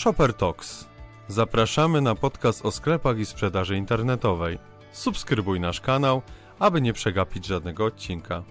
Shopper Talks. Zapraszamy na podcast o sklepach i sprzedaży internetowej. Subskrybuj nasz kanał, aby nie przegapić żadnego odcinka.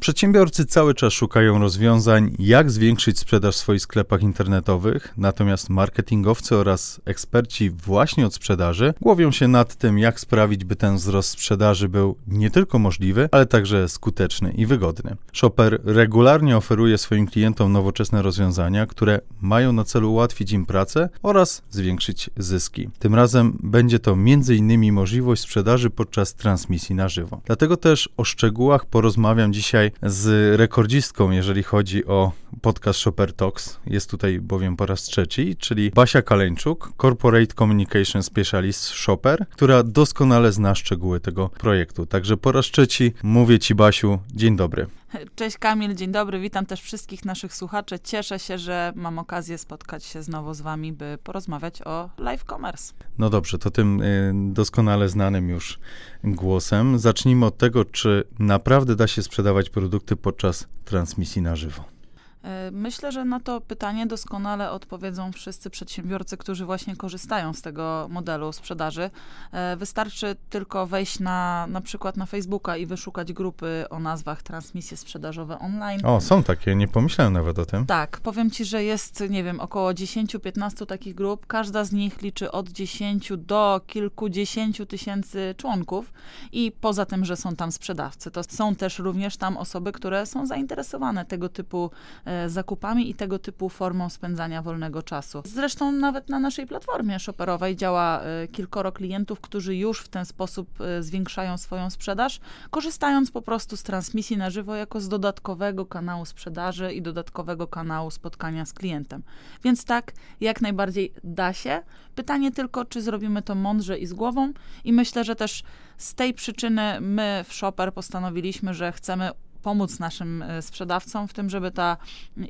Przedsiębiorcy cały czas szukają rozwiązań, jak zwiększyć sprzedaż w swoich sklepach internetowych, natomiast marketingowcy oraz eksperci właśnie od sprzedaży głowią się nad tym, jak sprawić, by ten wzrost sprzedaży był nie tylko możliwy, ale także skuteczny i wygodny. Shopper regularnie oferuje swoim klientom nowoczesne rozwiązania, które mają na celu ułatwić im pracę oraz zwiększyć zyski. Tym razem będzie to m.in. możliwość sprzedaży podczas transmisji na żywo. Dlatego też o szczegółach porozmawiam dzisiaj z rekordzistką, jeżeli chodzi o podcast Shopper Talks. Jest tutaj bowiem po raz trzeci, czyli Basia Kaleńczuk, Corporate Communication Specialist Shopper, która doskonale zna szczegóły tego projektu. Także po raz trzeci mówię Ci, Basiu, dzień dobry. Cześć Kamil, dzień dobry, witam też wszystkich naszych słuchaczy. Cieszę się, że mam okazję spotkać się znowu z wami, by porozmawiać o live commerce. No dobrze, to tym y, doskonale znanym już głosem. Zacznijmy od tego, czy naprawdę da się sprzedawać produkty podczas transmisji na żywo. E, myślę, że na to pytanie doskonale odpowiedzą wszyscy przedsiębiorcy, którzy właśnie korzystają z tego modelu sprzedaży. E, wystarczy tylko wejść na, na przykład na Facebooka i wyszukać grupy o nazwach transmisje sprzedażowe online. O, są takie, nie pomyślałem nawet o tym. Tak, powiem ci, że jest, nie wiem, około 10-15 takich grup. Każda z nich liczy od 10 do kilkudziesięciu tysięcy członków i poza tym, że są tam sprzedawcy, to są też również tam osoby, które są zainteresowane tego typu E, zakupami i tego typu formą spędzania wolnego czasu. Zresztą nawet na naszej platformie shopperowej działa e, kilkoro klientów, którzy już w ten sposób e, zwiększają swoją sprzedaż, korzystając po prostu z transmisji na żywo jako z dodatkowego kanału sprzedaży i dodatkowego kanału spotkania z klientem. Więc tak, jak najbardziej da się. Pytanie tylko, czy zrobimy to mądrze i z głową i myślę, że też z tej przyczyny my w Shopper postanowiliśmy, że chcemy pomóc naszym e, sprzedawcom w tym, żeby ta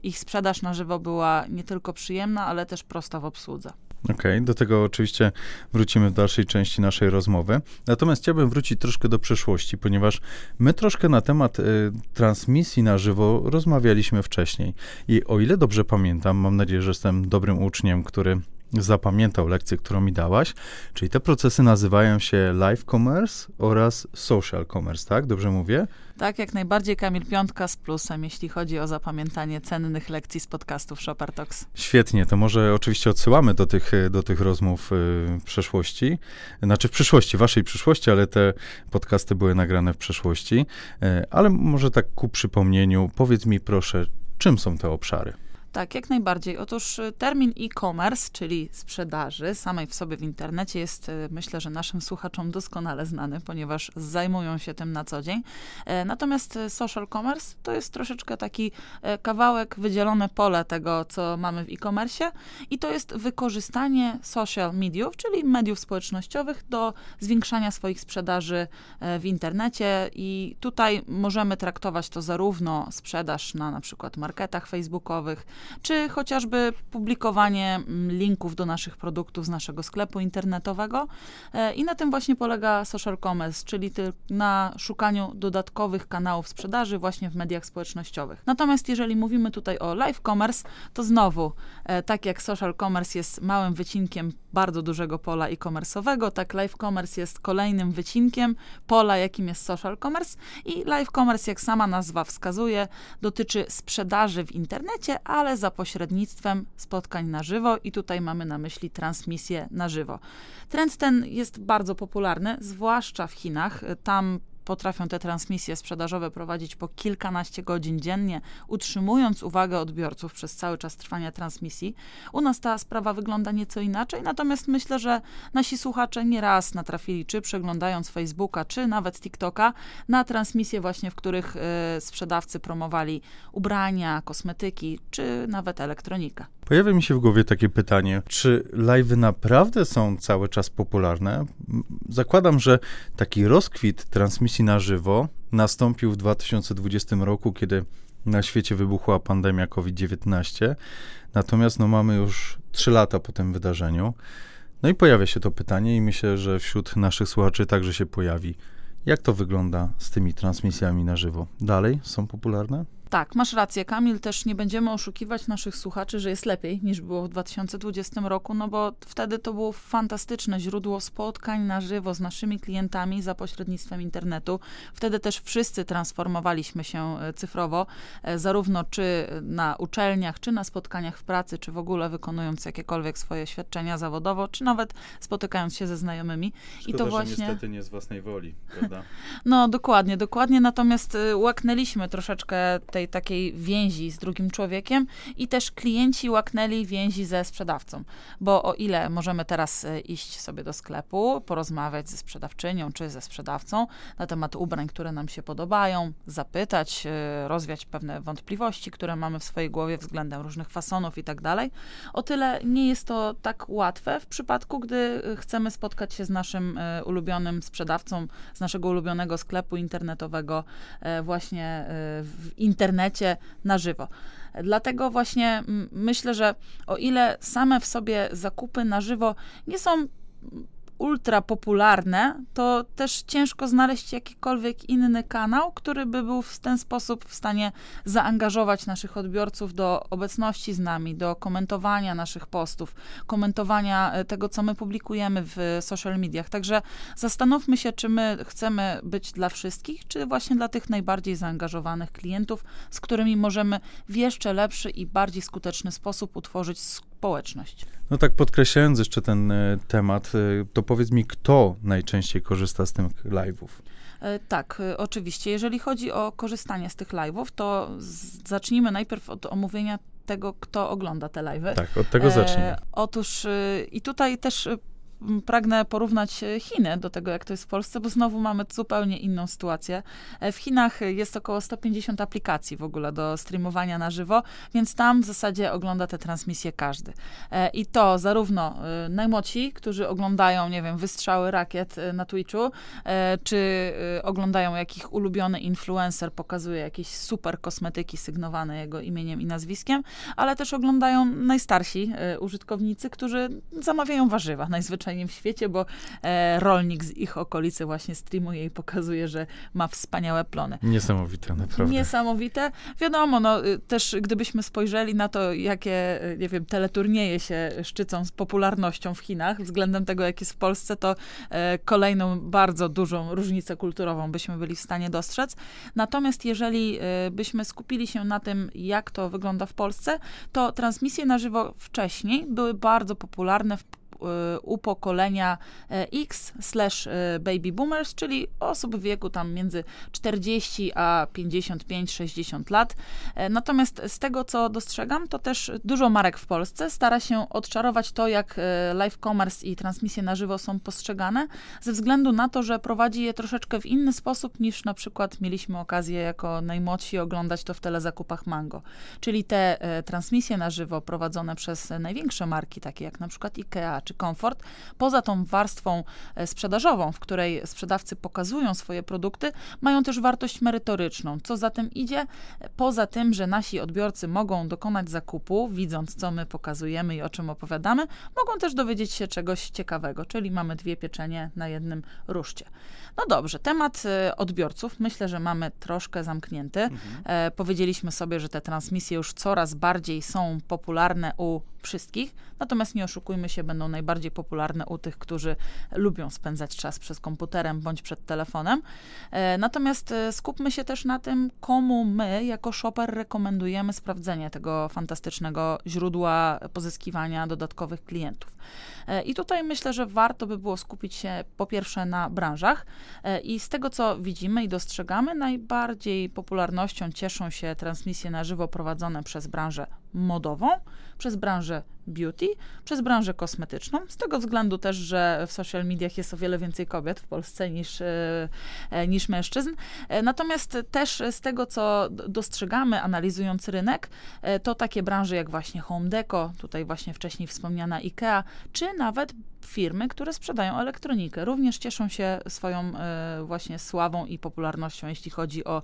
ich sprzedaż na żywo była nie tylko przyjemna, ale też prosta w obsłudze. Okej, okay, do tego oczywiście wrócimy w dalszej części naszej rozmowy. Natomiast chciałbym wrócić troszkę do przeszłości, ponieważ my troszkę na temat y, transmisji na żywo rozmawialiśmy wcześniej. I o ile dobrze pamiętam, mam nadzieję, że jestem dobrym uczniem, który zapamiętał lekcję, którą mi dałaś, czyli te procesy nazywają się live commerce oraz social commerce, tak? Dobrze mówię? Tak, jak najbardziej Kamil Piątka z plusem, jeśli chodzi o zapamiętanie cennych lekcji z podcastów Shopper Talks. Świetnie, to może oczywiście odsyłamy do tych, do tych rozmów y, w przeszłości, znaczy w przyszłości, waszej przyszłości, ale te podcasty były nagrane w przeszłości, y, ale może tak ku przypomnieniu, powiedz mi proszę, czym są te obszary? Tak, jak najbardziej. Otóż y, termin e-commerce, czyli sprzedaży samej w sobie w internecie jest, y, myślę, że naszym słuchaczom doskonale znany, ponieważ zajmują się tym na co dzień. E, natomiast y, social commerce to jest troszeczkę taki e, kawałek, wydzielone pole tego, co mamy w e-commerce i to jest wykorzystanie social mediów, czyli mediów społecznościowych do zwiększania swoich sprzedaży e, w internecie i tutaj możemy traktować to zarówno sprzedaż na na przykład marketach facebookowych, czy chociażby publikowanie mm, linków do naszych produktów z naszego sklepu internetowego. E, I na tym właśnie polega social commerce, czyli na szukaniu dodatkowych kanałów sprzedaży właśnie w mediach społecznościowych. Natomiast jeżeli mówimy tutaj o live commerce, to znowu, e, tak jak social commerce jest małym wycinkiem bardzo dużego pola e-commerce'owego, tak live commerce jest kolejnym wycinkiem pola, jakim jest social commerce i live commerce, jak sama nazwa wskazuje, dotyczy sprzedaży w internecie, ale za pośrednictwem spotkań na żywo i tutaj mamy na myśli transmisję na żywo. Trend ten jest bardzo popularny, zwłaszcza w Chinach. Tam potrafią te transmisje sprzedażowe prowadzić po kilkanaście godzin dziennie, utrzymując uwagę odbiorców przez cały czas trwania transmisji. U nas ta sprawa wygląda nieco inaczej, natomiast myślę, że nasi słuchacze nieraz natrafili, czy przeglądając Facebooka, czy nawet TikToka, na transmisje właśnie, w których y, sprzedawcy promowali ubrania, kosmetyki, czy nawet elektronikę. Pojawia mi się w głowie takie pytanie, czy live'y naprawdę są cały czas popularne? Zakładam, że taki rozkwit transmisji na żywo nastąpił w 2020 roku, kiedy na świecie wybuchła pandemia COVID-19. Natomiast no, mamy już 3 lata po tym wydarzeniu. No i pojawia się to pytanie, i myślę, że wśród naszych słuchaczy także się pojawi. Jak to wygląda z tymi transmisjami na żywo? Dalej są popularne? Tak, masz rację, Kamil. Też nie będziemy oszukiwać naszych słuchaczy, że jest lepiej niż było w 2020 roku, no bo wtedy to było fantastyczne źródło spotkań na żywo z naszymi klientami za pośrednictwem internetu. Wtedy też wszyscy transformowaliśmy się e, cyfrowo, e, zarówno czy na uczelniach, czy na spotkaniach w pracy, czy w ogóle wykonując jakiekolwiek swoje świadczenia zawodowo, czy nawet spotykając się ze znajomymi. Szkoda, I to właśnie. niestety nie z własnej woli, prawda? No, dokładnie, dokładnie. Natomiast e, łaknęliśmy troszeczkę tej takiej więzi z drugim człowiekiem i też klienci łaknęli więzi ze sprzedawcą. Bo o ile możemy teraz e, iść sobie do sklepu, porozmawiać ze sprzedawczynią czy ze sprzedawcą na temat ubrań, które nam się podobają, zapytać, e, rozwiać pewne wątpliwości, które mamy w swojej głowie względem różnych fasonów i tak dalej, o tyle nie jest to tak łatwe w przypadku, gdy chcemy spotkać się z naszym e, ulubionym sprzedawcą, z naszego ulubionego sklepu internetowego właśnie w internecie na żywo. Dlatego właśnie myślę, że o ile same w sobie zakupy na żywo nie są ultra popularne, to też ciężko znaleźć jakikolwiek inny kanał, który by był w ten sposób w stanie zaangażować naszych odbiorców do obecności z nami, do komentowania naszych postów, komentowania e, tego, co my publikujemy w social mediach. Także zastanówmy się, czy my chcemy być dla wszystkich, czy właśnie dla tych najbardziej zaangażowanych klientów, z którymi możemy w jeszcze lepszy i bardziej skuteczny sposób utworzyć społeczność. No tak, podkreślając jeszcze ten e, temat, e, to powiedz mi, kto najczęściej korzysta z tych live'ów? E, tak, oczywiście. Jeżeli chodzi o korzystanie z tych live'ów, to zacznijmy najpierw od omówienia tego, kto ogląda te live'y. Tak, od tego zacznijmy. E, otóż i tutaj też pragnę porównać e, Chiny do tego, jak to jest w Polsce, bo znowu mamy zupełnie inną sytuację. E, w Chinach jest około 150 aplikacji w ogóle do streamowania na żywo, więc tam w zasadzie ogląda te transmisje każdy. E, I to zarówno najmłodsi, którzy oglądają, nie wiem, wystrzały rakiet na Twitchu, czy oglądają jakich ulubiony influencer pokazuje jakieś super kosmetyki sygnowane jego imieniem i nazwiskiem, ale też oglądają najstarsi użytkownicy, którzy zamawiają warzywa najzwyczajniej w świecie, bo e, rolnik z ich okolicy właśnie streamuje i pokazuje, że ma wspaniałe plony. Niesamowite, naprawdę. Niesamowite. Wiadomo, no y, też gdybyśmy spojrzeli na to, jakie, y, nie wiem, teleturnieje się szczycą z popularnością w Chinach względem tego, jak jest w Polsce, to e, kolejną bardzo dużą różnicę kulturową byśmy byli w stanie dostrzec. Natomiast jeżeli e, byśmy skupili się na tym, jak to wygląda w Polsce, to transmisje na żywo wcześniej były bardzo popularne w u pokolenia e, X slash e, baby boomers, czyli osób w wieku tam między 40 a 55-60 lat. E, natomiast z tego, co dostrzegam, to też dużo marek w Polsce stara się odczarować to, jak live commerce i transmisje na żywo są postrzegane, ze względu na to, że prowadzi je troszeczkę w inny sposób niż na przykład mieliśmy okazję jako najmłodsi oglądać to w telezakupach Mango. Czyli te transmisje na żywo prowadzone przez największe marki, takie jak na przykład IKEA komfort, poza tą warstwą e, sprzedażową, w której sprzedawcy pokazują swoje produkty, mają też wartość merytoryczną. Co za tym idzie? Poza tym, że nasi odbiorcy mogą dokonać zakupu, widząc, co my pokazujemy i o czym opowiadamy, mogą też dowiedzieć się czegoś ciekawego, czyli mamy dwie pieczenie na jednym ruszcie. No dobrze, temat e, odbiorców myślę, że mamy troszkę zamknięty. Mhm. E, powiedzieliśmy sobie, że te transmisje już coraz bardziej są popularne u wszystkich, natomiast nie oszukujmy się, będą najbardziej popularne u tych, którzy lubią spędzać czas przez komputerem bądź przed telefonem. E, natomiast e, skupmy się też na tym, komu my jako shopper rekomendujemy sprawdzenie tego fantastycznego źródła pozyskiwania dodatkowych klientów. E, I tutaj myślę, że warto by było skupić się po pierwsze na branżach i z tego, co widzimy i dostrzegamy, najbardziej popularnością cieszą się transmisje na żywo prowadzone przez branżę modową, przez branżę beauty, przez branżę kosmetyczną. Z tego względu też, że w social mediach jest o wiele więcej kobiet w Polsce niż, e, e, niż mężczyzn. E, natomiast też z tego, co dostrzegamy, analizując rynek, to takie branże jak właśnie Home Deco, tutaj właśnie wcześniej wspomniana IKEA, czy nawet firmy, które sprzedają elektronikę. Również cieszą się swoją właśnie sławą i popularnością, jeśli chodzi o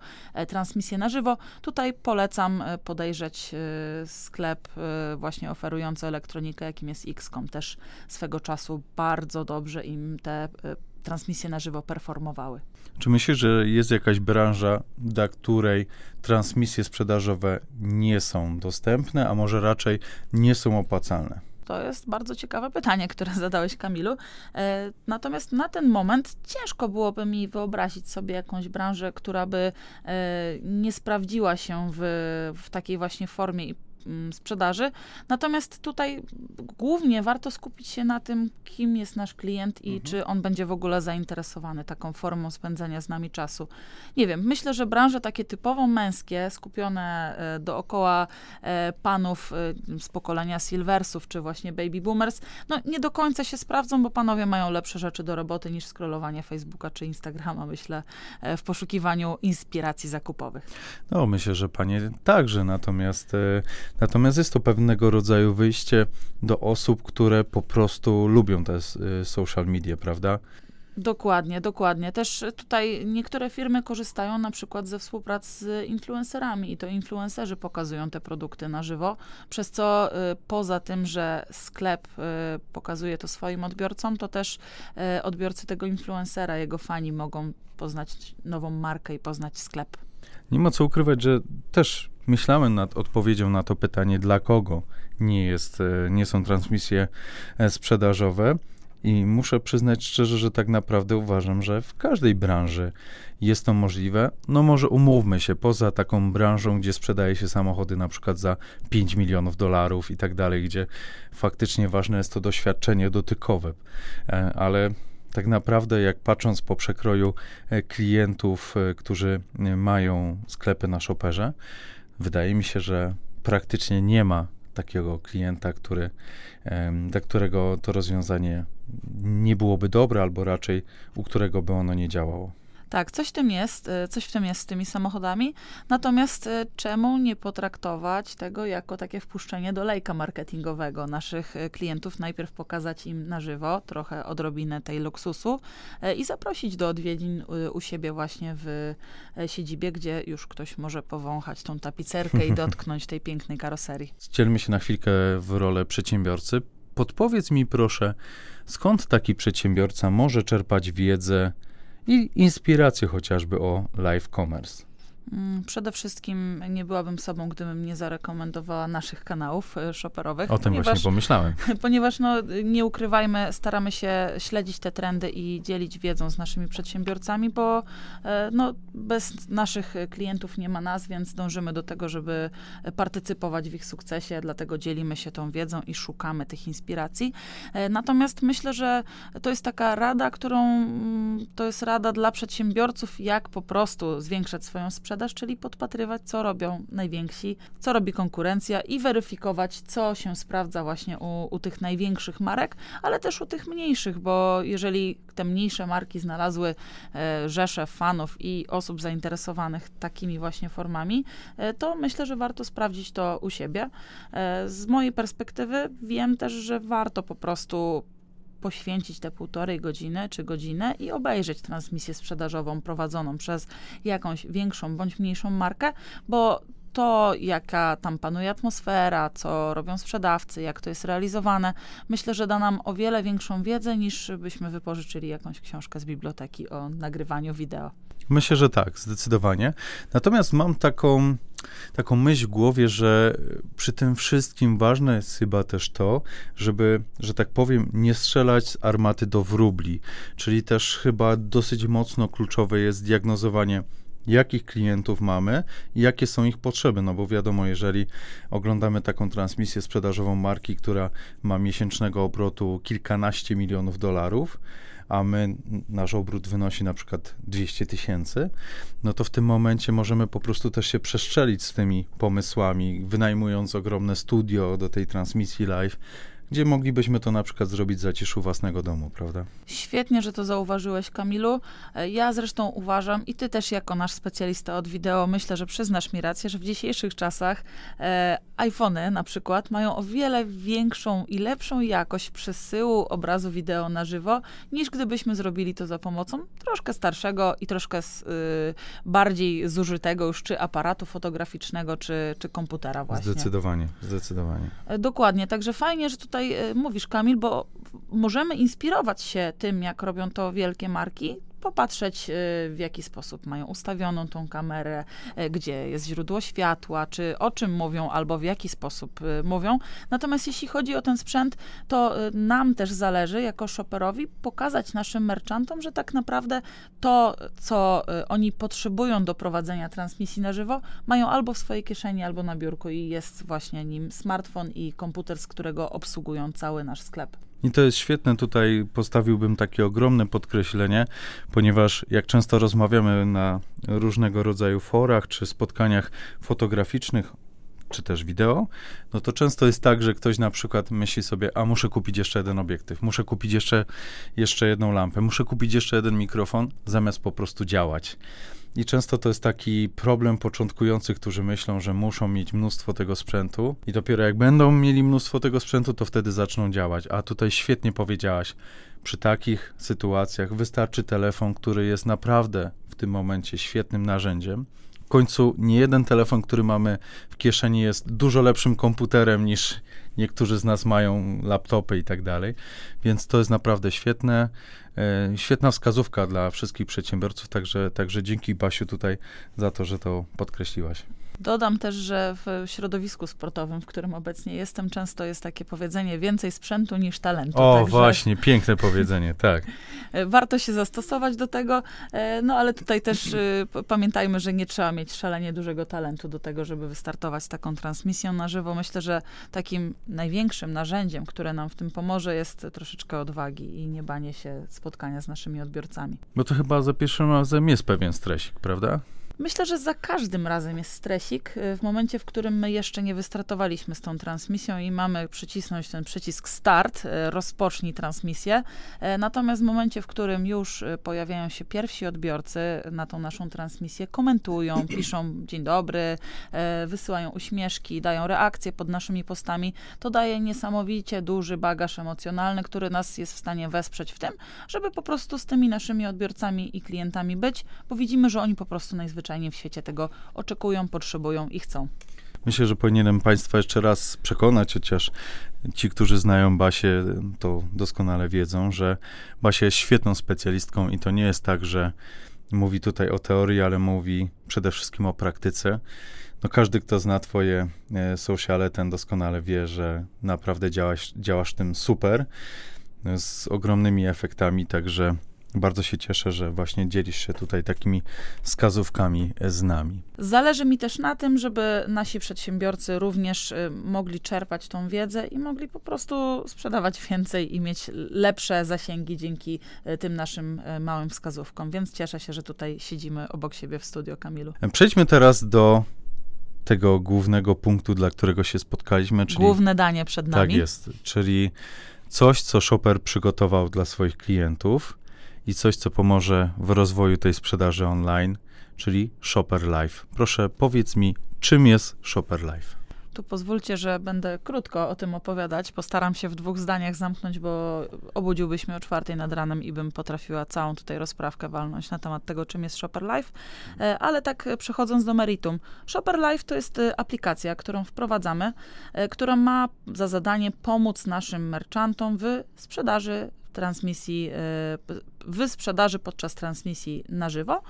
transmisję na żywo. Tutaj polecam podejrzeć sklep właśnie oferujący elektronikę, jakim jest XCOM. Też swego czasu bardzo dobrze im te transmisje na żywo performowały. Czy myślisz, że jest jakaś branża, dla której transmisje sprzedażowe nie są dostępne, a może raczej nie są opłacalne? To jest bardzo ciekawe pytanie, które zadałeś, Kamilu. E, natomiast na ten moment ciężko byłoby mi wyobrazić sobie jakąś branżę, która by e, nie sprawdziła się w, w takiej właśnie formie i sprzedaży. Natomiast tutaj głównie warto skupić się na tym, kim jest nasz klient i mhm. czy on będzie w ogóle zainteresowany taką formą spędzania z nami czasu. Nie wiem, myślę, że branże takie typowo męskie, skupione e, dookoła e, panów e, z pokolenia Silversów, czy właśnie baby boomers, no nie do końca się sprawdzą, bo panowie mają lepsze rzeczy do roboty niż scrollowanie Facebooka czy Instagrama, myślę, w poszukiwaniu inspiracji zakupowych. No, myślę, że panie także, natomiast Natomiast jest to pewnego rodzaju wyjście do osób, które po prostu lubią te y, social media, prawda? Dokładnie, dokładnie. Też tutaj niektóre firmy korzystają na przykład ze współpracy z influencerami i to influencerzy pokazują te produkty na żywo, przez co y, poza tym, że sklep y, pokazuje to swoim odbiorcom, to też y, odbiorcy tego influencera, jego fani mogą poznać nową markę i poznać sklep. Nie ma co ukrywać, że też myślałem nad odpowiedzią na to pytanie, dla kogo nie, jest, e, nie są transmisje e, sprzedażowe. I muszę przyznać szczerze, że tak naprawdę uważam, że w każdej branży jest to możliwe. No może umówmy się, poza taką branżą, gdzie sprzedaje się samochody na przykład za 5 milionów dolarów i tak dalej, gdzie faktycznie ważne jest to doświadczenie dotykowe, e, ale tak naprawdę, jak patrząc po przekroju klientów, którzy mają sklepy na shopperze, wydaje mi się, że praktycznie nie ma takiego klienta, który, dla którego to rozwiązanie nie byłoby dobre, albo raczej u którego by ono nie działało. Tak, coś w tym jest, y, coś w tym jest z tymi samochodami. Natomiast y, czemu nie potraktować tego jako takie wpuszczenie do lejka marketingowego naszych y, klientów? Najpierw pokazać im na żywo trochę odrobinę tej luksusu i zaprosić do odwiedzin u siebie właśnie w siedzibie, gdzie już ktoś może powąchać tą tapicerkę i dotknąć tej pięknej karoserii. Wcielmy się na chwilkę w rolę przedsiębiorcy. Podpowiedz mi proszę, skąd taki przedsiębiorca może czerpać wiedzę i inspirację chociażby o live commerce. Mm, przede wszystkim nie byłabym sobą, gdybym nie zarekomendowała naszych kanałów e, shopperowych. O tym ponieważ, właśnie pomyślałem. Ponieważ, no, nie ukrywajmy, staramy się śledzić te trendy i dzielić wiedzą z naszymi przedsiębiorcami, bo e, no, bez naszych klientów nie ma nas, więc dążymy do tego, żeby partycypować w ich sukcesie, dlatego dzielimy się tą wiedzą i szukamy tych inspiracji. E, natomiast myślę, że to jest taka rada, którą mm, to jest rada dla przedsiębiorców, jak po prostu zwiększać swoją sprzedaż czyli podpatrywać, co robią najwięksi, co robi konkurencja i weryfikować, co się sprawdza właśnie u, u tych największych marek, ale też u tych mniejszych, bo jeżeli te mniejsze marki znalazły e, rzesze fanów i osób zainteresowanych takimi właśnie formami, e, to myślę, że warto sprawdzić to u siebie. E, z mojej perspektywy wiem też, że warto po prostu poświęcić te półtorej godziny czy godzinę i obejrzeć transmisję sprzedażową prowadzoną przez jakąś większą bądź mniejszą markę, bo to, jaka tam panuje atmosfera, co robią sprzedawcy, jak to jest realizowane, myślę, że da nam o wiele większą wiedzę, niż byśmy wypożyczyli jakąś książkę z biblioteki o nagrywaniu wideo. Myślę, że tak, zdecydowanie. Natomiast mam taką, taką myśl w głowie, że przy tym wszystkim ważne jest chyba też to, żeby, że tak powiem, nie strzelać z armaty do wróbli. Czyli też chyba dosyć mocno kluczowe jest diagnozowanie jakich klientów mamy i jakie są ich potrzeby. No bo wiadomo, jeżeli oglądamy taką transmisję sprzedażową marki, która ma miesięcznego obrotu kilkanaście milionów dolarów, a my, nasz obrót wynosi na przykład 200 tysięcy, no to w tym momencie możemy po prostu też się przeszczelić z tymi pomysłami, wynajmując ogromne studio do tej transmisji live, gdzie moglibyśmy to na przykład zrobić w zaciszu własnego domu, prawda? Świetnie, że to zauważyłeś, Kamilu. E, ja zresztą uważam, i ty też jako nasz specjalista od wideo, myślę, że przyznasz mi rację, że w dzisiejszych czasach e, iPhony na przykład mają o wiele większą i lepszą jakość przesyłu obrazu wideo na żywo, niż gdybyśmy zrobili to za pomocą troszkę starszego i troszkę z, y, bardziej zużytego już czy aparatu fotograficznego, czy, czy komputera właśnie. Zdecydowanie, zdecydowanie. E, dokładnie, także fajnie, że tutaj tutaj e, mówisz, Kamil, bo możemy inspirować się tym, jak robią to wielkie marki, popatrzeć, y, w jaki sposób mają ustawioną tą kamerę, y, gdzie jest źródło światła, czy o czym mówią, albo w jaki sposób y, mówią. Natomiast jeśli chodzi o ten sprzęt, to nam też zależy, jako shopperowi, pokazać naszym merchantom, że tak naprawdę to, co oni potrzebują do prowadzenia transmisji na żywo, mają albo w swojej kieszeni, albo na biurku i jest właśnie nim smartfon i komputer, z którego obsługują cały nasz sklep. I to jest świetne, tutaj postawiłbym takie ogromne podkreślenie, ponieważ jak często rozmawiamy na różnego rodzaju forach czy spotkaniach fotograficznych, czy też wideo, no to często jest tak, że ktoś na przykład myśli sobie, a muszę kupić jeszcze jeden obiektyw, muszę kupić jeszcze, jeszcze jedną lampę, muszę kupić jeszcze jeden mikrofon, zamiast po prostu działać. I często to jest taki problem początkujących, którzy myślą, że muszą mieć mnóstwo tego sprzętu i dopiero jak będą mieli mnóstwo tego sprzętu, to wtedy zaczną działać. A tutaj świetnie powiedziałaś, przy takich sytuacjach wystarczy telefon, który jest naprawdę w tym momencie świetnym narzędziem. W końcu nie jeden telefon, który mamy w kieszeni jest dużo lepszym komputerem niż niektórzy z nas mają laptopy i tak dalej. Więc to jest naprawdę świetne. E, świetna wskazówka dla wszystkich przedsiębiorców, także, także dzięki Basiu tutaj za to, że to podkreśliłaś. Dodam też, że w środowisku sportowym, w którym obecnie jestem, często jest takie powiedzenie więcej sprzętu niż talentu. O, Także właśnie, piękne powiedzenie, tak. Warto się zastosować do tego, e, no ale tutaj też e, pamiętajmy, że nie trzeba mieć szalenie dużego talentu do tego, żeby wystartować taką transmisją na żywo. Myślę, że takim największym narzędziem, które nam w tym pomoże, jest troszeczkę odwagi i nie banie się spotkania z naszymi odbiorcami. Bo to chyba za pierwszym razem jest pewien stresik, prawda? Myślę, że za każdym razem jest stresik. Y, w momencie, w którym my jeszcze nie wystartowaliśmy z tą transmisją i mamy przycisnąć ten przycisk start, y, rozpocznij transmisję. Y, natomiast w momencie, w którym już pojawiają się pierwsi odbiorcy na tą naszą transmisję, komentują, piszą dzień dobry, wysyłają uśmieszki, dają reakcje pod naszymi postami, to daje niesamowicie duży bagaż emocjonalny, który nas jest w stanie wesprzeć w tym, żeby po prostu z tymi naszymi odbiorcami i klientami być, bo widzimy, że oni po prostu najzwyczajniej zwyczajnie w świecie tego oczekują, potrzebują i chcą. Myślę, że powinienem Państwa jeszcze raz przekonać, chociaż ci, którzy znają Basię, to doskonale wiedzą, że Basia jest świetną specjalistką i to nie jest tak, że mówi tutaj o teorii, ale mówi przede wszystkim o praktyce. No każdy, kto zna twoje e, sociale, ten doskonale wie, że naprawdę działasz, działasz tym super, z ogromnymi efektami, także bardzo się cieszę, że właśnie dzielisz się tutaj takimi wskazówkami z nami. Zależy mi też na tym, żeby nasi przedsiębiorcy również y, mogli czerpać tą wiedzę i mogli po prostu sprzedawać więcej i mieć lepsze zasięgi dzięki y, tym naszym y, małym wskazówkom. Więc cieszę się, że tutaj siedzimy obok siebie w studio, Kamilu. Przejdźmy teraz do tego głównego punktu, dla którego się spotkaliśmy. Czyli, Główne danie przed nami. Tak jest, czyli coś, co Shopper przygotował dla swoich klientów i coś, co pomoże w rozwoju tej sprzedaży online, czyli Shopper Live. Proszę powiedz mi, czym jest Shopper Live? Tu pozwólcie, że będę krótko o tym opowiadać. Postaram się w dwóch zdaniach zamknąć, bo obudziłbyś mnie o czwartej nad ranem i bym potrafiła całą tutaj rozprawkę walnąć na temat tego, czym jest Shopper Live. E, ale tak przechodząc do meritum. Shopper Live to jest e, aplikacja, którą wprowadzamy, e, która ma za zadanie pomóc naszym merchantom w sprzedaży transmisji, e, w sprzedaży podczas transmisji na żywo.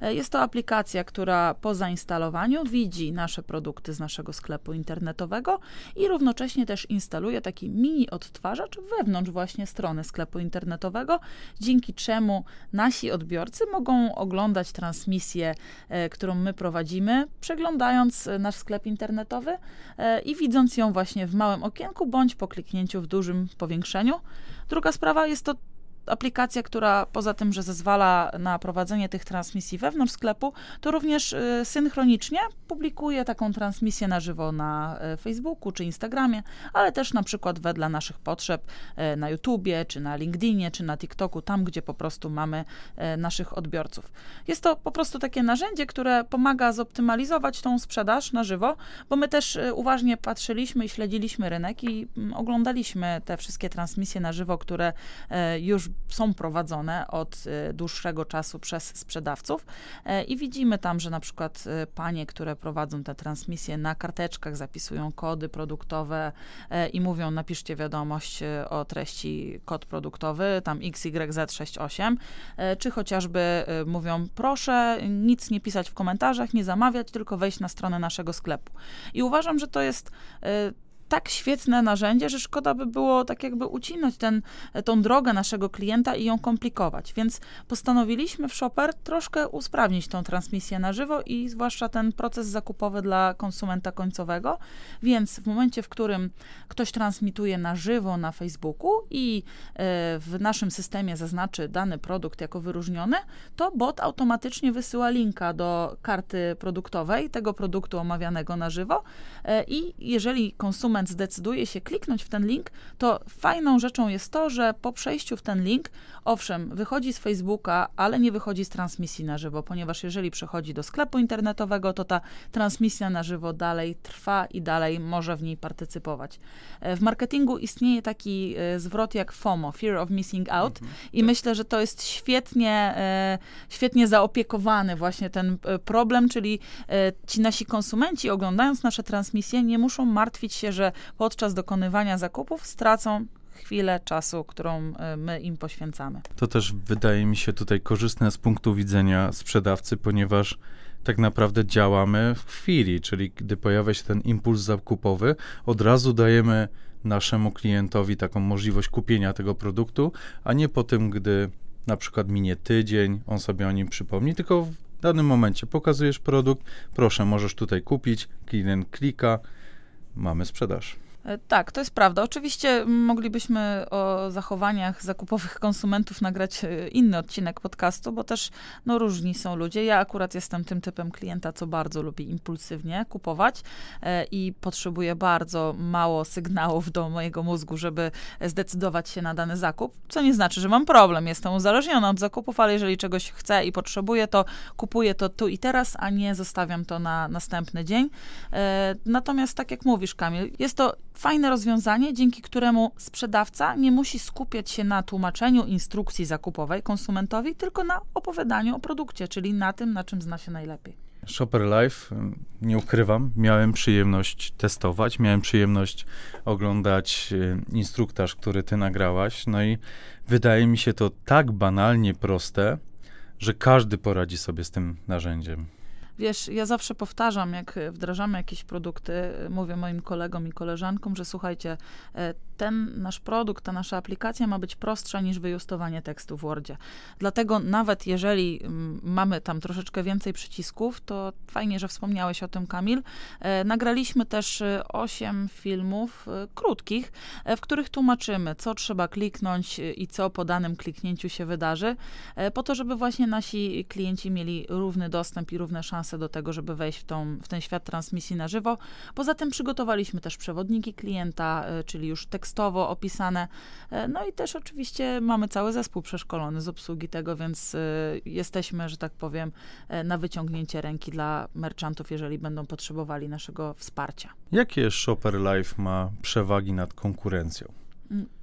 E, jest to aplikacja, która po zainstalowaniu widzi nasze produkty z naszego sklepu internetowego i równocześnie też instaluje taki mini odtwarzacz wewnątrz właśnie strony sklepu internetowego, dzięki czemu nasi odbiorcy mogą oglądać transmisję, e, którą my prowadzimy, przeglądając nasz sklep internetowy i widząc ją właśnie w małym okienku bądź po kliknięciu w dużym powiększeniu. Druga sprawa jest to aplikacja, która poza tym, że zezwala na prowadzenie tych transmisji wewnątrz sklepu, to również y, synchronicznie publikuje taką transmisję na żywo na y, Facebooku czy Instagramie, ale też na przykład wedle naszych potrzeb y, na YouTubie, czy na LinkedInie, czy na TikToku, tam gdzie po prostu mamy naszych odbiorców. Jest to po prostu takie narzędzie, które pomaga zoptymalizować tą sprzedaż na żywo, bo my też uważnie patrzyliśmy i śledziliśmy rynek i mm, oglądaliśmy te wszystkie transmisje na żywo, które już są prowadzone od dłuższego czasu przez sprzedawców i widzimy tam, że na przykład panie, które prowadzą te transmisje na karteczkach, zapisują kody produktowe i mówią, napiszcie wiadomość o treści kod produktowy, tam XYZ68, czy chociażby mówią, proszę nic nie pisać w komentarzach, nie zamawiać, tylko wejść na stronę naszego sklepu. I uważam, że to jest y, tak świetne narzędzie, że szkoda by było tak jakby ucinać ten, tą drogę naszego klienta i ją komplikować. Więc postanowiliśmy w Shopper troszkę usprawnić tą transmisję na żywo i zwłaszcza ten proces zakupowy dla konsumenta końcowego. Więc w momencie, w którym ktoś transmituje na żywo na Facebooku i e, w naszym systemie zaznaczy dany produkt jako wyróżniony, to bot automatycznie wysyła linka do karty produktowej tego produktu omawianego na żywo e, i jeżeli konsument konsument zdecyduje się kliknąć w ten link, to fajną rzeczą jest to, że po przejściu w ten link, owszem, wychodzi z Facebooka, ale nie wychodzi z transmisji na żywo, ponieważ jeżeli przechodzi do sklepu internetowego, to ta transmisja na żywo dalej trwa i dalej może w niej partycypować. E, w marketingu istnieje taki e, zwrot jak FOMO, Fear of Missing Out, mhm, i tak. myślę, że to jest świetnie, e, świetnie zaopiekowany właśnie ten problem, czyli ci nasi konsumenci, oglądając nasze transmisje, nie muszą martwić się, że że podczas dokonywania zakupów stracą chwilę czasu, którą e, my im poświęcamy. To też wydaje mi się tutaj korzystne z punktu widzenia sprzedawcy, ponieważ tak naprawdę działamy w chwili, czyli gdy pojawia się ten impuls zakupowy, od razu dajemy naszemu klientowi taką możliwość kupienia tego produktu, a nie po tym, gdy na przykład minie tydzień, on sobie o nim przypomni, tylko w danym momencie pokazujesz produkt, proszę, możesz tutaj kupić, klient klika, mamy sprzedaż. E, tak, to jest prawda. Oczywiście moglibyśmy o zachowaniach zakupowych konsumentów nagrać e, inny odcinek podcastu, bo też no, różni są ludzie. Ja akurat jestem tym typem klienta, co bardzo lubi impulsywnie kupować e, i potrzebuję bardzo mało sygnałów do mojego mózgu, żeby zdecydować się na dany zakup, co nie znaczy, że mam problem. Jestem uzależniona od zakupów, ale jeżeli czegoś chcę i potrzebuję, to kupuję to tu i teraz, a nie zostawiam to na następny dzień. Natomiast tak jak mówisz, Kamil, jest to fajne rozwiązanie, dzięki któremu sprzedawca nie musi skupiać się na tłumaczeniu instrukcji zakupowej konsumentowi, tylko na opowiadaniu o produkcie, czyli na tym, na czym zna się najlepiej. Shopper Live, nie ukrywam, miałem przyjemność testować, miałem przyjemność oglądać y, instruktaż, który ty nagrałaś, no i wydaje mi się to tak banalnie proste, że każdy poradzi sobie z tym narzędziem. Wiesz, ja zawsze powtarzam, jak wdrażamy jakieś produkty, mówię moim kolegom i koleżankom, że słuchajcie, e, ten nasz produkt, ta nasza aplikacja ma być prostsza niż wyjustowanie tekstu w Wordzie. Dlatego nawet jeżeli mm, mamy tam troszeczkę więcej przycisków, to fajnie, że wspomniałeś o tym, Kamil. E, nagraliśmy też e, osiem filmów krótkich, w których tłumaczymy, co trzeba kliknąć i co po danym kliknięciu się wydarzy, po to, żeby właśnie nasi klienci mieli równy dostęp i równe szanse do tego, żeby wejść w, tą, w ten świat transmisji na żywo. Poza tym przygotowaliśmy też przewodniki klienta, e, czyli już tekstowo opisane. E, no i też oczywiście mamy cały zespół przeszkolony z obsługi tego, więc e, jesteśmy, że tak powiem, na wyciągnięcie ręki dla merchantów, jeżeli będą potrzebowali naszego wsparcia. Jakie Shopper Life ma przewagi nad konkurencją?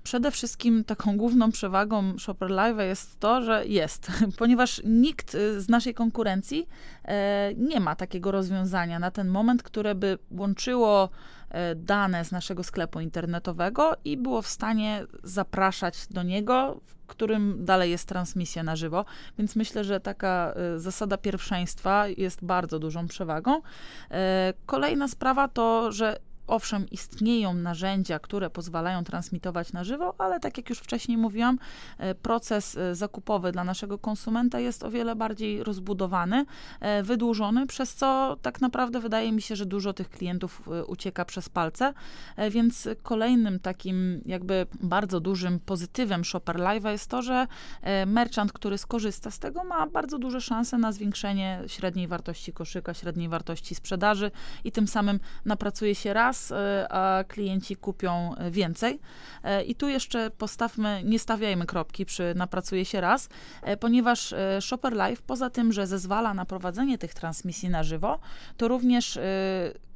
Przede wszystkim taką główną przewagą Shopper Live jest to, że jest, ponieważ nikt y, z naszej konkurencji e, nie ma takiego rozwiązania na ten moment, które by łączyło e, dane z naszego sklepu internetowego i było w stanie zapraszać do niego, w którym dalej jest transmisja na żywo. Więc myślę, że taka e, zasada pierwszeństwa jest bardzo dużą przewagą. Kolejna sprawa to, że owszem, istnieją narzędzia, które pozwalają transmitować na żywo, ale tak jak już wcześniej mówiłam, e, proces e, zakupowy dla naszego konsumenta jest o wiele bardziej rozbudowany, e, wydłużony, przez co tak naprawdę wydaje mi się, że dużo tych klientów ucieka przez palce, więc kolejnym takim jakby bardzo dużym pozytywem Shopper Live'a jest to, że merchant, który skorzysta z tego, ma bardzo duże szanse na zwiększenie średniej wartości koszyka, średniej wartości sprzedaży i tym samym napracuje się raz, E, a klienci kupią więcej. E, I tu jeszcze postawmy, nie stawiajmy kropki przy napracuje się raz, ponieważ Shopper Live poza tym, że zezwala na prowadzenie tych transmisji na żywo, to również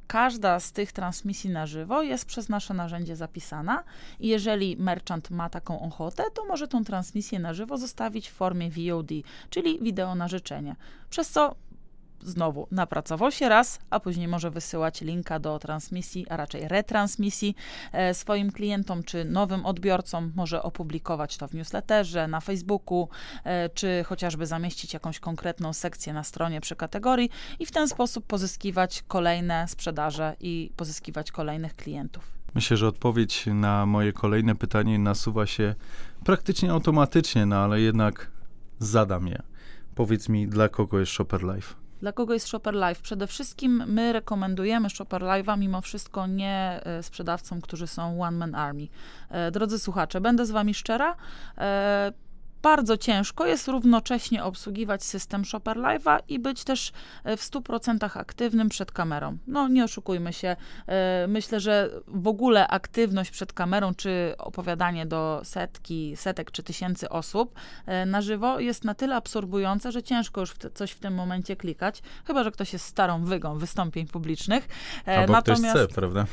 każda z tych transmisji na żywo jest przez nasze narzędzie zapisana i jeżeli merchant ma taką ochotę, to może tą transmisję na żywo zostawić w formie VOD, czyli wideo na życzenie. Przez co znowu napracował się raz, a później może wysyłać linka do transmisji, a raczej retransmisji e, swoim klientom czy nowym odbiorcom. Może opublikować to w newsletterze, na Facebooku, e, czy chociażby zamieścić jakąś konkretną sekcję na stronie przy kategorii i w ten sposób pozyskiwać kolejne sprzedaże i pozyskiwać kolejnych klientów. Myślę, że odpowiedź na moje kolejne pytanie nasuwa się praktycznie automatycznie, no ale jednak zadam je. Powiedz mi, dla kogo jest Shopper Life? Dla kogo jest Shopper Live? Przede wszystkim my rekomendujemy Shopper Live'a mimo wszystko nie e, sprzedawcom, którzy są One Man Army. E, drodzy słuchacze, będę z wami szczera. Bardzo ciężko jest równocześnie obsługiwać system Shopper Live'a i być też e, w 100% aktywnym przed kamerą. No nie oszukujmy się, e, myślę, że w ogóle aktywność przed kamerą, czy opowiadanie do setki, setek czy tysięcy osób e, na żywo jest na tyle absorbujące, że ciężko już w te, coś w tym momencie klikać, chyba, że ktoś jest starą wygą wystąpień publicznych. Albo natomiast, ktoś chce, prawda?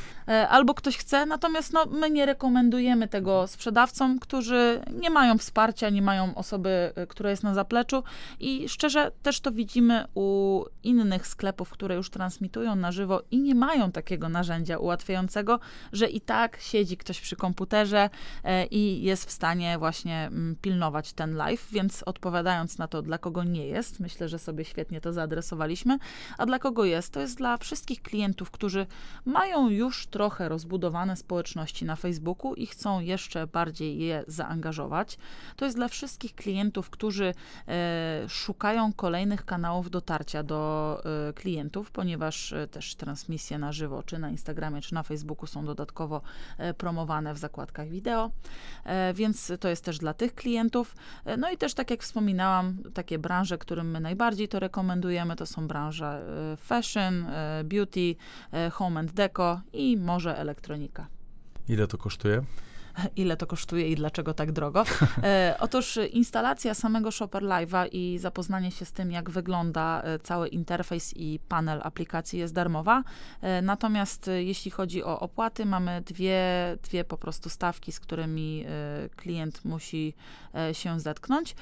Albo ktoś chce, natomiast no, my nie rekomendujemy tego sprzedawcom, którzy nie mają wsparcia, nie mają osoby, y, która jest na zapleczu i szczerze też to widzimy u innych sklepów, które już transmitują na żywo i nie mają takiego narzędzia ułatwiającego, że i tak siedzi ktoś przy komputerze e, i jest w stanie właśnie mm, pilnować ten live, więc odpowiadając na to, dla kogo nie jest, myślę, że sobie świetnie to zaadresowaliśmy, a dla kogo jest, to jest dla wszystkich klientów, którzy mają już trochę rozbudowane społeczności na Facebooku i chcą jeszcze bardziej je zaangażować. To jest dla wszystkich wszystkich klientów, którzy e, szukają kolejnych kanałów dotarcia do e, klientów, ponieważ e, też transmisje na żywo, czy na Instagramie, czy na Facebooku są dodatkowo promowane w zakładkach wideo, więc to jest też dla tych klientów. No i też, tak jak wspominałam, takie branże, którym my najbardziej to rekomendujemy, to są branże fashion, beauty, home and deco i może elektronika. Ile to kosztuje? ile to kosztuje i dlaczego tak drogo. E, otóż instalacja samego Shopper Live'a i zapoznanie się z tym, jak wygląda e, cały interfejs i panel aplikacji jest darmowa. E, natomiast e, jeśli chodzi o opłaty, mamy dwie, dwie po prostu stawki, z którymi e, klient musi e, się zetknąć.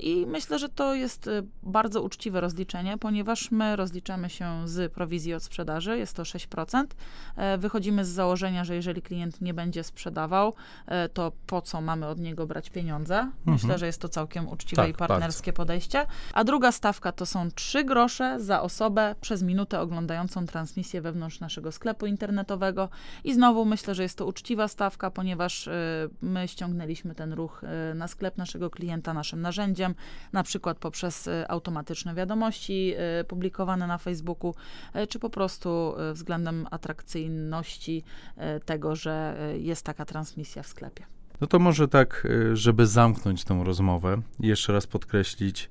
I myślę, że to jest bardzo uczciwe rozliczenie, ponieważ my rozliczamy się z prowizji od sprzedaży, jest to 6%. Wychodzimy z założenia, że jeżeli klient nie będzie sprzedawał, to po co mamy od niego brać pieniądze? Mhm. Myślę, że jest to całkiem uczciwe tak, i partnerskie bardzo. podejście. A druga stawka to są 3 grosze za osobę przez minutę oglądającą transmisję wewnątrz naszego sklepu internetowego. I znowu myślę, że jest to uczciwa stawka, ponieważ e, my ściągnęliśmy ten ruch e, na sklep naszego klienta naszym narzędziem, na przykład poprzez automatyczne wiadomości publikowane na Facebooku, czy po prostu względem atrakcyjności tego, że jest taka transmisja w sklepie. No to może tak, y, żeby zamknąć tę rozmowę, jeszcze raz podkreślić,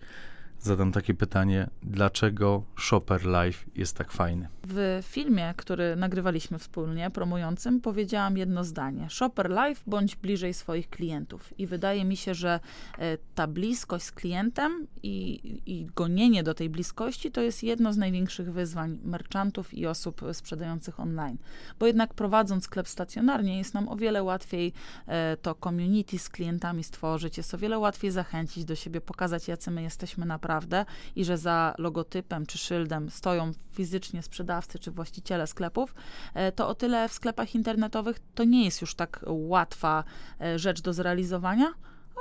zadam takie pytanie, dlaczego Shopper Live jest tak fajny? W filmie, który nagrywaliśmy wspólnie, promującym, powiedziałam jedno zdanie. Shopper Live bądź bliżej swoich klientów. I wydaje mi się, że e, ta bliskość z klientem i, i gonienie do tej bliskości to jest jedno z największych wyzwań merchantów i osób sprzedających online. Bo jednak prowadząc sklep stacjonarnie jest nam o wiele łatwiej e, to community z klientami stworzyć, jest o wiele łatwiej zachęcić do siebie, pokazać jacy my jesteśmy naprawdę naprawdę i że za logotypem czy szyldem stoją fizycznie sprzedawcy czy właściciele sklepów, e, to o tyle w sklepach internetowych to nie jest już tak łatwa e, rzecz do zrealizowania,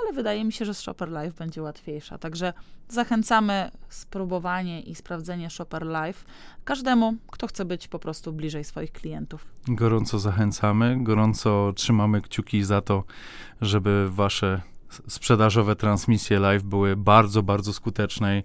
ale wydaje mi się, że z Shopper Live będzie łatwiejsza. Także zachęcamy spróbowanie i sprawdzenie Shopper Live każdemu, kto chce być po prostu bliżej swoich klientów. Gorąco zachęcamy, gorąco trzymamy kciuki za to, żeby wasze sprzedażowe transmisje live były bardzo, bardzo skuteczne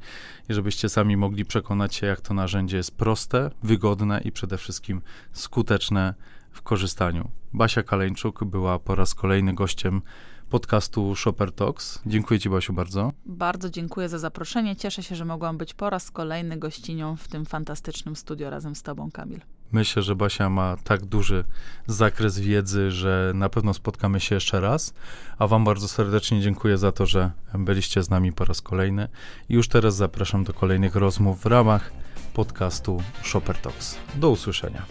i żebyście sami mogli przekonać się, jak to narzędzie jest proste, wygodne i przede wszystkim skuteczne w korzystaniu. Basia Kaleńczuk była po raz kolejny gościem podcastu Shopper Talks. Dziękuję Ci, Basiu, bardzo. Bardzo dziękuję za zaproszenie. Cieszę się, że mogłam być po raz kolejny gościnią w tym fantastycznym studio razem z Tobą, Kamil. Myślę, że Basia ma tak duży zakres wiedzy, że na pewno spotkamy się jeszcze raz. A Wam bardzo serdecznie dziękuję za to, że byliście z nami po raz kolejny. I już teraz zapraszam do kolejnych rozmów w ramach podcastu Shopper Talks. Do usłyszenia.